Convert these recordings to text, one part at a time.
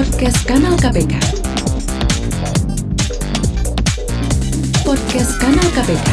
Podcast Kanal KPK. Podcast Kanal KPK.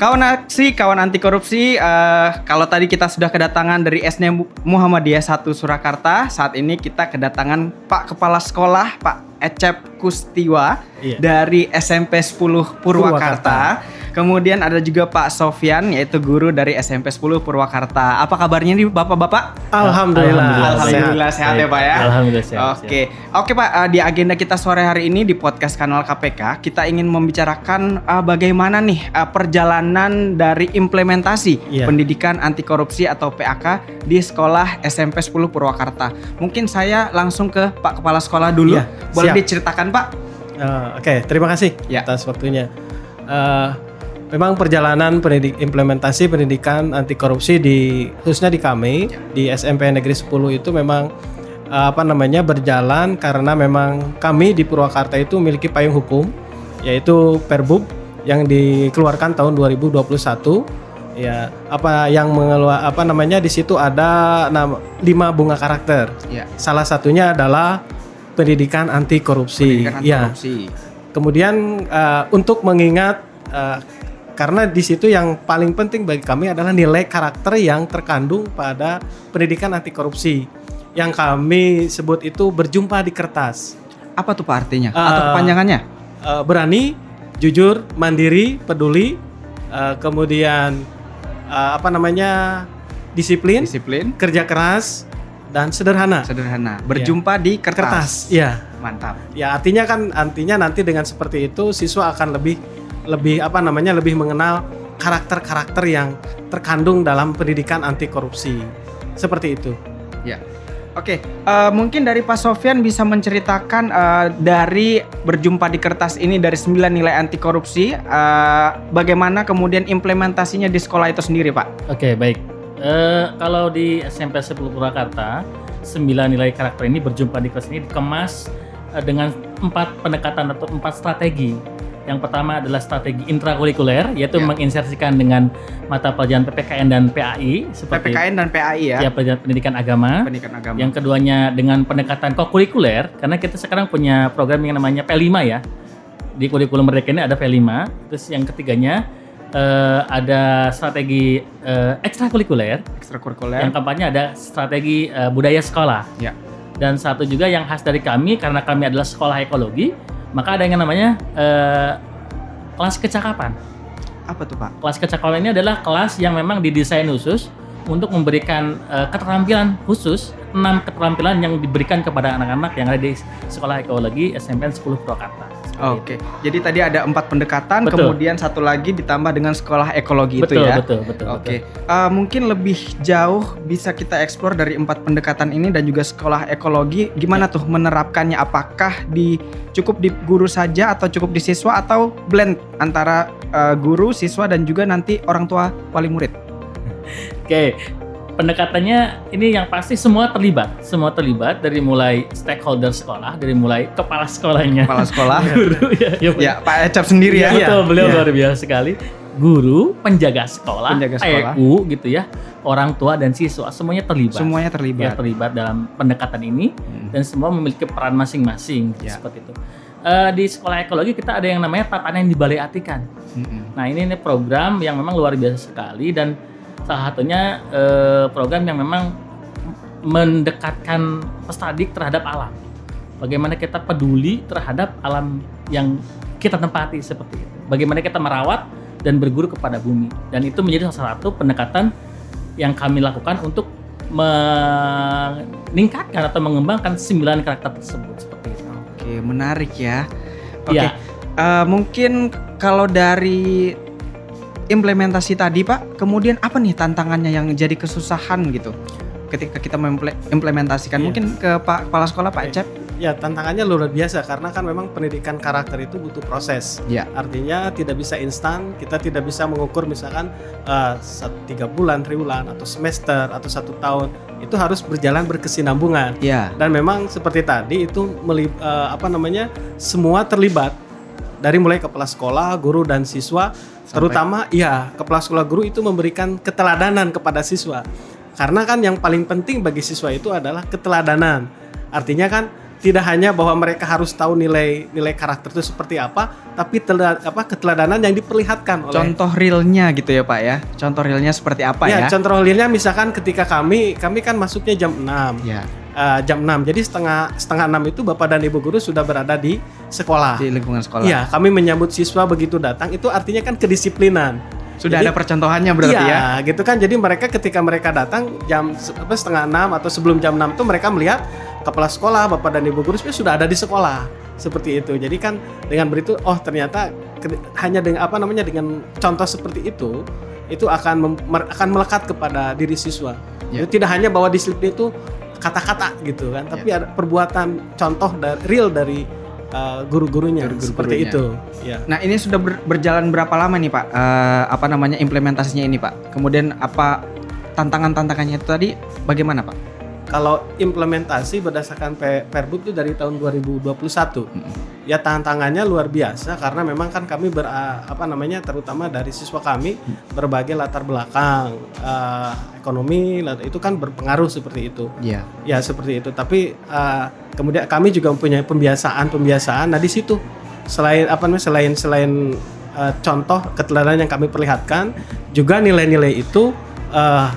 Kawan aksi, kawan anti korupsi, eh, kalau tadi kita sudah kedatangan dari SD Muhammadiyah 1 Surakarta, saat ini kita kedatangan Pak Kepala Sekolah, Pak Ecep Kustiwa Iya. dari SMP 10 Purwakarta. Kemudian ada juga Pak Sofyan, yaitu guru dari SMP 10 Purwakarta. Apa kabarnya nih Bapak-Bapak? Alhamdulillah. Alhamdulillah sehat ya Baik. Pak ya. Alhamdulillah sehat. Oke, oke Pak. eh, di agenda kita sore hari ini di podcast kanal KPK kita ingin membicarakan eh, bagaimana nih eh, perjalanan dari implementasi Iya. pendidikan anti korupsi atau PAK di sekolah SMP 10 Purwakarta. Mungkin saya langsung ke Pak Kepala Sekolah dulu. Iya, Boleh siap. diceritakan Pak? Eh, Oke, terima kasih Ya. atas waktunya. Eh, memang perjalanan pendidik, implementasi pendidikan anti korupsi di khususnya di kami di SMP Negeri 10 itu memang eh, apa namanya berjalan karena memang kami di Purwakarta itu memiliki payung hukum yaitu Perbub yang dikeluarkan tahun 2021 ya apa yang mengelua apa namanya di situ ada nama, lima bunga karakter. Ya. salah satunya adalah pendidikan anti korupsi Pendidikan anti ya. korupsi. Kemudian eh, untuk mengingat eh, karena di situ yang paling penting bagi kami adalah nilai karakter yang terkandung pada pendidikan anti korupsi yang kami sebut itu berjumpa di kertas. Apa tuh Pak artinya? Eh, Atau kepanjangannya? Eh, berani, jujur, mandiri, peduli, eh, kemudian eh, apa namanya disiplin, Disiplin, kerja keras dan sederhana. sederhana. Berjumpa di kertas. Kertas, ya. Mantap. Ya artinya kan artinya nanti dengan seperti itu siswa akan lebih lebih apa namanya lebih mengenal karakter-karakter yang terkandung dalam pendidikan anti korupsi. Seperti itu. Ya. Oke, eh, mungkin dari Pak Sofyan bisa menceritakan eh, dari berjumpa di kertas ini dari 9 nilai anti korupsi, eh, bagaimana kemudian implementasinya di sekolah itu sendiri, Pak? Oke, baik. Eh, kalau di SMP 10 Purwakarta, 9 nilai karakter ini berjumpa di kelas ini dikemas eh, dengan empat pendekatan atau empat strategi. Yang pertama adalah strategi intrakurikuler, yaitu Ya. menginsersikan dengan mata pelajaran PPKN dan PAI seperti PPKN dan PAI ya, ya, pelajaran pendidikan agama. pendidikan agama. Yang keduanya dengan pendekatan kokurikuler, karena kita sekarang punya program yang namanya P5 ya. Di kurikulum mereka ini ada P5. Terus yang ketiganya eh, ada strategi eh, ekstrakurikuler. ekstrakurikuler. Yang keempatnya ada strategi eh, budaya sekolah. Ya. Dan satu juga yang khas dari kami karena kami adalah sekolah ekologi, maka ada yang namanya eh, kelas kecakapan. Apa tuh, Pak? Kelas kecakapan ini adalah kelas yang memang didesain khusus untuk memberikan eh, keterampilan khusus, enam keterampilan yang diberikan kepada anak-anak yang ada di sekolah ekologi SMPN 10 Purwakarta. Oke. Jadi tadi ada empat pendekatan, Betul. kemudian satu lagi ditambah dengan sekolah ekologi betul, itu ya. betul, betul, Oke, betul. Eh, mungkin lebih jauh bisa kita eksplor dari empat pendekatan ini dan juga sekolah ekologi. Gimana tuh menerapkannya? Apakah di cukup di guru saja atau cukup di siswa atau blend antara eh, guru, siswa dan juga nanti orang tua wali murid? Oke, pendekatannya ini yang pasti semua terlibat, semua terlibat dari mulai stakeholder sekolah, dari mulai kepala sekolahnya, Kepala sekolah, guru ya, ya, ya Pak Ecap sendiri ya. Iya, betul, beliau Iya. luar biasa sekali. Guru, penjaga sekolah, Penjaga sekolah. TU gitu ya, orang tua dan siswa semuanya terlibat. Semuanya Ya, terlibat. terlibat dalam pendekatan ini Hmm. dan semua memiliki peran masing-masing Ya. seperti itu. Eh, di sekolah ekologi kita ada yang namanya tatanan yang dibalai artikan. Mm-mm. Nah ini, ini program yang memang luar biasa sekali dan salah satunya eh, program yang memang mendekatkan peserta terhadap alam. Bagaimana kita peduli terhadap alam yang kita tempati seperti itu. Bagaimana kita merawat dan berguru kepada bumi. Dan itu menjadi salah satu pendekatan yang kami lakukan untuk meningkatkan atau mengembangkan sembilan karakter tersebut seperti itu. Oke, menarik ya. Oke. Iya. Eh, mungkin kalau dari implementasi tadi Pak, kemudian apa nih tantangannya yang jadi kesusahan gitu ketika kita mengimplementasikan? Iya. Mungkin ke Pak Kepala Sekolah Pak. Ecep. Ya tantangannya luar biasa karena kan memang pendidikan karakter itu butuh proses. Ya. Artinya tidak bisa instan, kita tidak bisa mengukur misalkan sat- tiga bulan, triwulan atau semester atau satu tahun itu harus berjalan berkesinambungan. Ya. Dan memang seperti tadi itu meli- eh, apa namanya semua terlibat dari mulai kepala sekolah, guru dan siswa, terutama ya kepala sekolah guru itu memberikan keteladanan kepada siswa. Karena kan yang paling penting bagi siswa itu adalah keteladanan. Artinya kan tidak hanya bahwa mereka harus tahu nilai nilai karakter itu seperti apa, tapi tela, apa keteladanan yang diperlihatkan oleh Contoh realnya gitu ya Pak ya. Contoh realnya seperti apa ya? ya, contoh realnya misalkan ketika kami kami kan masuknya jam 6. Ya, eh, jam 6. Jadi setengah setengah 6 itu Bapak dan Ibu guru sudah berada di sekolah. di lingkungan sekolah. Iya, kami menyambut siswa begitu datang itu artinya kan kedisiplinan. Sudah Jadi- ada percontohannya berarti iya, ya. gitu kan. Jadi mereka ketika mereka datang jam apa, setengah enam atau sebelum jam 6 itu mereka melihat kepala sekolah, bapak dan ibu guru sudah ada di sekolah seperti itu. Jadi kan dengan begitu, oh ternyata hanya dengan apa namanya dengan contoh seperti itu itu akan akan melekat kepada diri siswa. Ya. Jadi tidak hanya bahwa disiplin itu kata-kata gitu kan, tapi Ya. ada perbuatan contoh dari real dari uh, guru-gurunya Dari seperti itu. Ya. Nah ini sudah ber- berjalan berapa lama nih Pak? Eh, apa namanya implementasinya ini Pak? Kemudian apa tantangan-tantangannya itu tadi bagaimana Pak? Kalau implementasi berdasarkan Perbup itu dari tahun 2021. Ya tantangannya luar biasa karena memang kan kami ber apa namanya terutama dari siswa kami berbagai latar belakang eh, ekonomi itu kan berpengaruh seperti itu. Iya. Ya seperti itu. Tapi eh, kemudian kami juga mempunyai pembiasaan-pembiasaan. Nah di situ selain apa namanya selain selain eh, contoh keteladanan yang kami perlihatkan, juga nilai-nilai itu eh,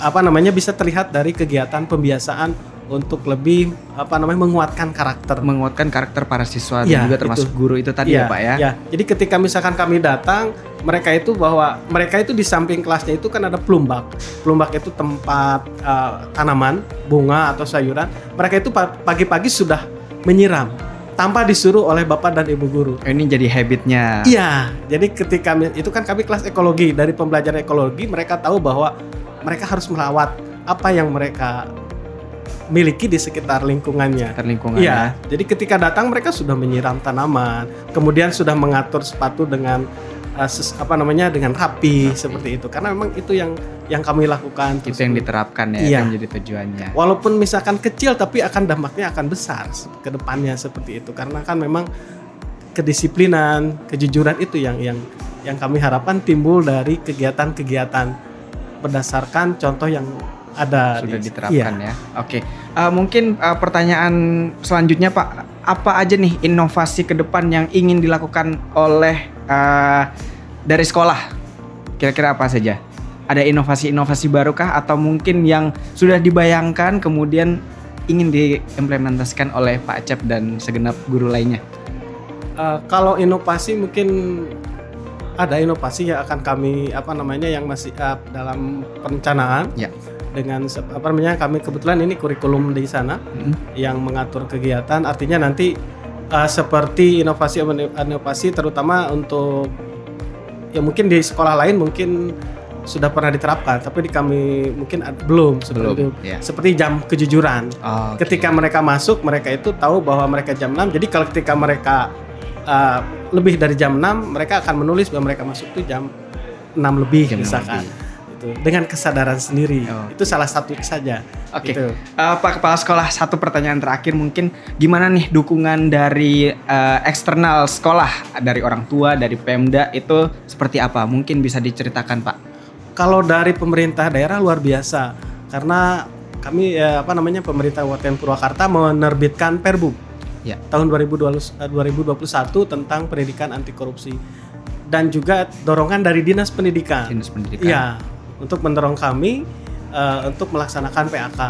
apa namanya bisa terlihat dari kegiatan pembiasaan untuk lebih apa namanya menguatkan karakter. Menguatkan karakter para siswa Iya, dan juga termasuk itu. guru itu tadi ya Iya, Pak ya. iya. Jadi ketika misalkan kami datang, mereka itu bahwa mereka itu di samping kelasnya itu kan ada plumbak. Plumbak itu tempat eh, tanaman, bunga atau sayuran. Mereka itu pa- pagi-pagi sudah menyiram tanpa disuruh oleh bapak dan ibu guru. Ini jadi habitnya. Iya, jadi ketika itu kan kami kelas ekologi dari pembelajaran ekologi mereka tahu bahwa mereka harus merawat apa yang mereka miliki di sekitar lingkungannya. Sekitar lingkungan Iya, jadi ketika datang mereka sudah menyiram tanaman, kemudian sudah mengatur sepatu dengan uh, ses- apa namanya dengan rapi seperti itu. Karena memang itu yang yang kami lakukan. Itu yang diterapkan ya, Iya. yang menjadi tujuannya. Walaupun misalkan kecil tapi akan dampaknya akan besar ke depannya seperti itu. Karena kan memang kedisiplinan, kejujuran itu yang yang yang kami harapkan timbul dari kegiatan-kegiatan berdasarkan contoh yang ada Sudah di- diterapkan Iya. ya. Oke. Eh, mungkin eh, pertanyaan selanjutnya Pak, apa aja nih inovasi ke depan yang ingin dilakukan oleh eh, dari sekolah? Kira-kira apa saja? Ada inovasi-inovasi barukah atau mungkin yang sudah dibayangkan kemudian ingin diimplementasikan oleh Pak Cep dan segenap guru lainnya? Uh, kalau inovasi mungkin ada inovasi yang akan kami apa namanya yang masih uh, dalam perencanaan. Ya. Dengan apa namanya kami kebetulan ini kurikulum di sana Mm. yang mengatur kegiatan. Artinya nanti uh, seperti inovasi inovasi terutama untuk ya mungkin di sekolah lain mungkin sudah pernah diterapkan, tapi di kami mungkin ad- belum seperti itu. ya. Seperti jam kejujuran Oh, ketika mereka masuk mereka itu tahu bahwa mereka jam 6 jadi kalau ketika mereka uh, lebih dari jam 6 mereka akan menulis bahwa mereka masuk itu jam 6 lebih Jam 6 misalkan lebih. Itu, dengan kesadaran sendiri Oh. itu salah satu saja Oke. Gitu. Eh, Pak Kepala Sekolah, satu pertanyaan terakhir mungkin gimana nih dukungan dari eh, eksternal sekolah dari orang tua, dari Pemda itu seperti apa? Mungkin bisa diceritakan Pak. kalau dari pemerintah daerah luar biasa karena kami ya, apa namanya pemerintah Kabupaten Purwakarta menerbitkan Perbu Ya. tahun 2020 eh, 2021 tentang pendidikan anti korupsi dan juga dorongan dari dinas pendidikan. Dinas Pendidikan. Iya, untuk mendorong kami eh, untuk melaksanakan PAK.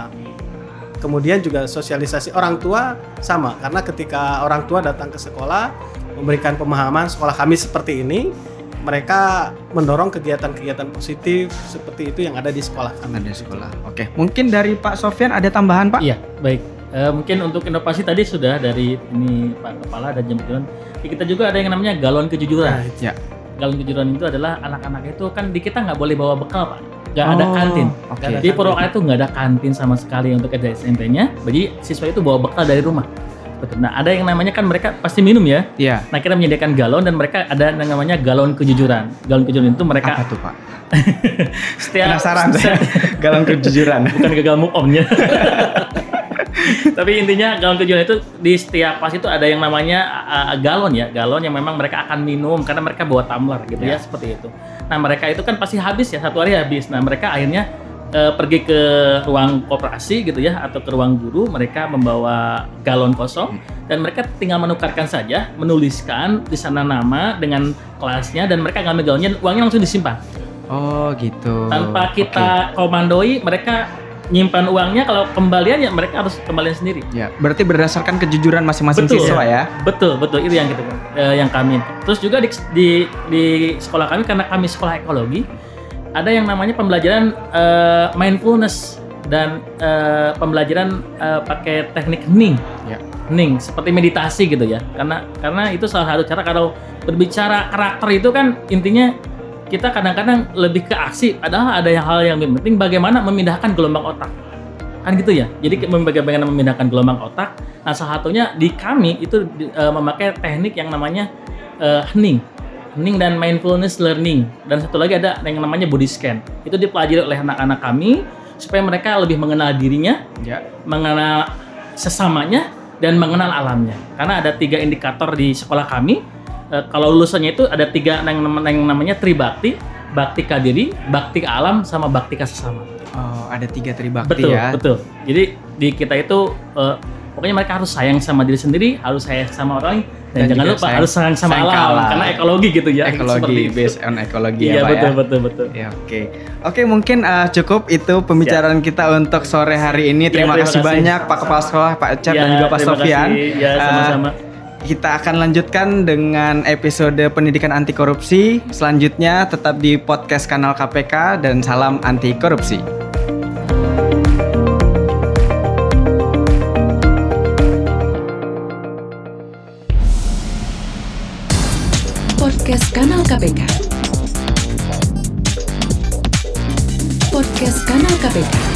Kemudian juga sosialisasi orang tua sama karena ketika orang tua datang ke sekolah memberikan pemahaman sekolah kami seperti ini, mereka mendorong kegiatan-kegiatan positif seperti itu yang ada di sekolah kami. Ada sekolah. Oke. Mungkin dari Pak Sofyan ada tambahan Pak? Iya, baik. Eh, mungkin untuk inovasi tadi sudah dari ini Pak Kepala dan jam kejujuran. Kita juga ada yang namanya galon kejujuran. Ya. Galon kejujuran itu adalah anak-anak itu kan di kita nggak boleh bawa bekal Pak. Nggak ada Oh, kantin. Oke. Nggak ada Di Purwakarta itu nggak ada kantin sama sekali untuk SD SMP-nya. Jadi siswa itu bawa bekal dari rumah. Betul. Nah ada yang namanya kan mereka pasti minum ya. Iya. Nah kita menyediakan galon dan mereka ada yang namanya galon kejujuran. Galon kejujuran itu mereka Apa tuh Pak? setiap Penasaran saya. Galon kejujuran. bukan gagal move on-nya. Tapi intinya galon kejujuran itu di setiap pas itu ada yang namanya uh, galon ya, galon yang memang mereka akan minum karena mereka bawa tumbler gitu ya, Ya. seperti itu. Nah mereka itu kan pasti habis ya satu hari habis. Nah mereka akhirnya eh, pergi ke ruang koperasi gitu ya atau ke ruang guru mereka membawa galon kosong dan mereka tinggal menukarkan saja menuliskan di sana nama dengan kelasnya dan mereka ngambil galonnya uangnya langsung disimpan Oh gitu. tanpa kita komandoi mereka nyimpan uangnya kalau kembalian ya mereka harus kembalian sendiri. Ya, berarti berdasarkan kejujuran masing-masing siswa ya. betul betul itu yang gitu eh, yang kami terus juga di, di di sekolah kami karena kami sekolah ekologi ada yang namanya pembelajaran eh, mindfulness dan eh, pembelajaran eh, pakai teknik hening Ya. hening seperti meditasi gitu ya karena karena itu salah satu cara kalau berbicara karakter itu kan intinya kita kadang-kadang lebih ke aksi padahal ada yang hal yang lebih penting bagaimana memindahkan gelombang otak kan gitu ya jadi bagaimana memindahkan gelombang otak nah salah satunya di kami itu eh, memakai teknik yang namanya eh, hening hening dan mindfulness learning dan satu lagi ada yang namanya body scan itu dipelajari oleh anak-anak kami supaya mereka lebih mengenal dirinya Ya. mengenal sesamanya dan mengenal alamnya. Karena ada tiga indikator di sekolah kami. Eh, kalau lulusannya itu ada tiga yang, yang namanya tribakti, bakti kadiri, bakti alam, sama bakti sesama. Oh, ada tiga tribakti betul, ya. betul. Jadi di kita itu eh, pokoknya mereka harus sayang sama diri sendiri, harus sayang sama orang lain, dan, Dan jangan lupa sayang- harus sayang sama sayang alam, alam. karena ekologi gitu ya. Ekologi, based on ekologi Iya ya, Pak betul, ya. betul, betul. Ya, oke. Oke, mungkin uh, cukup itu pembicaraan kita untuk sore hari ini. Terima, terima kasih kasih. banyak Pak Kepala Sekolah, Pak Ecep Ya, dan juga Pak Sofian. kasih. Ya, Uh, sama-sama. Kita akan lanjutkan dengan episode pendidikan anti korupsi. Selanjutnya tetap di podcast kanal KPK dan salam anti korupsi. Podcast Kanal KPK. Podcast Kanal KPK.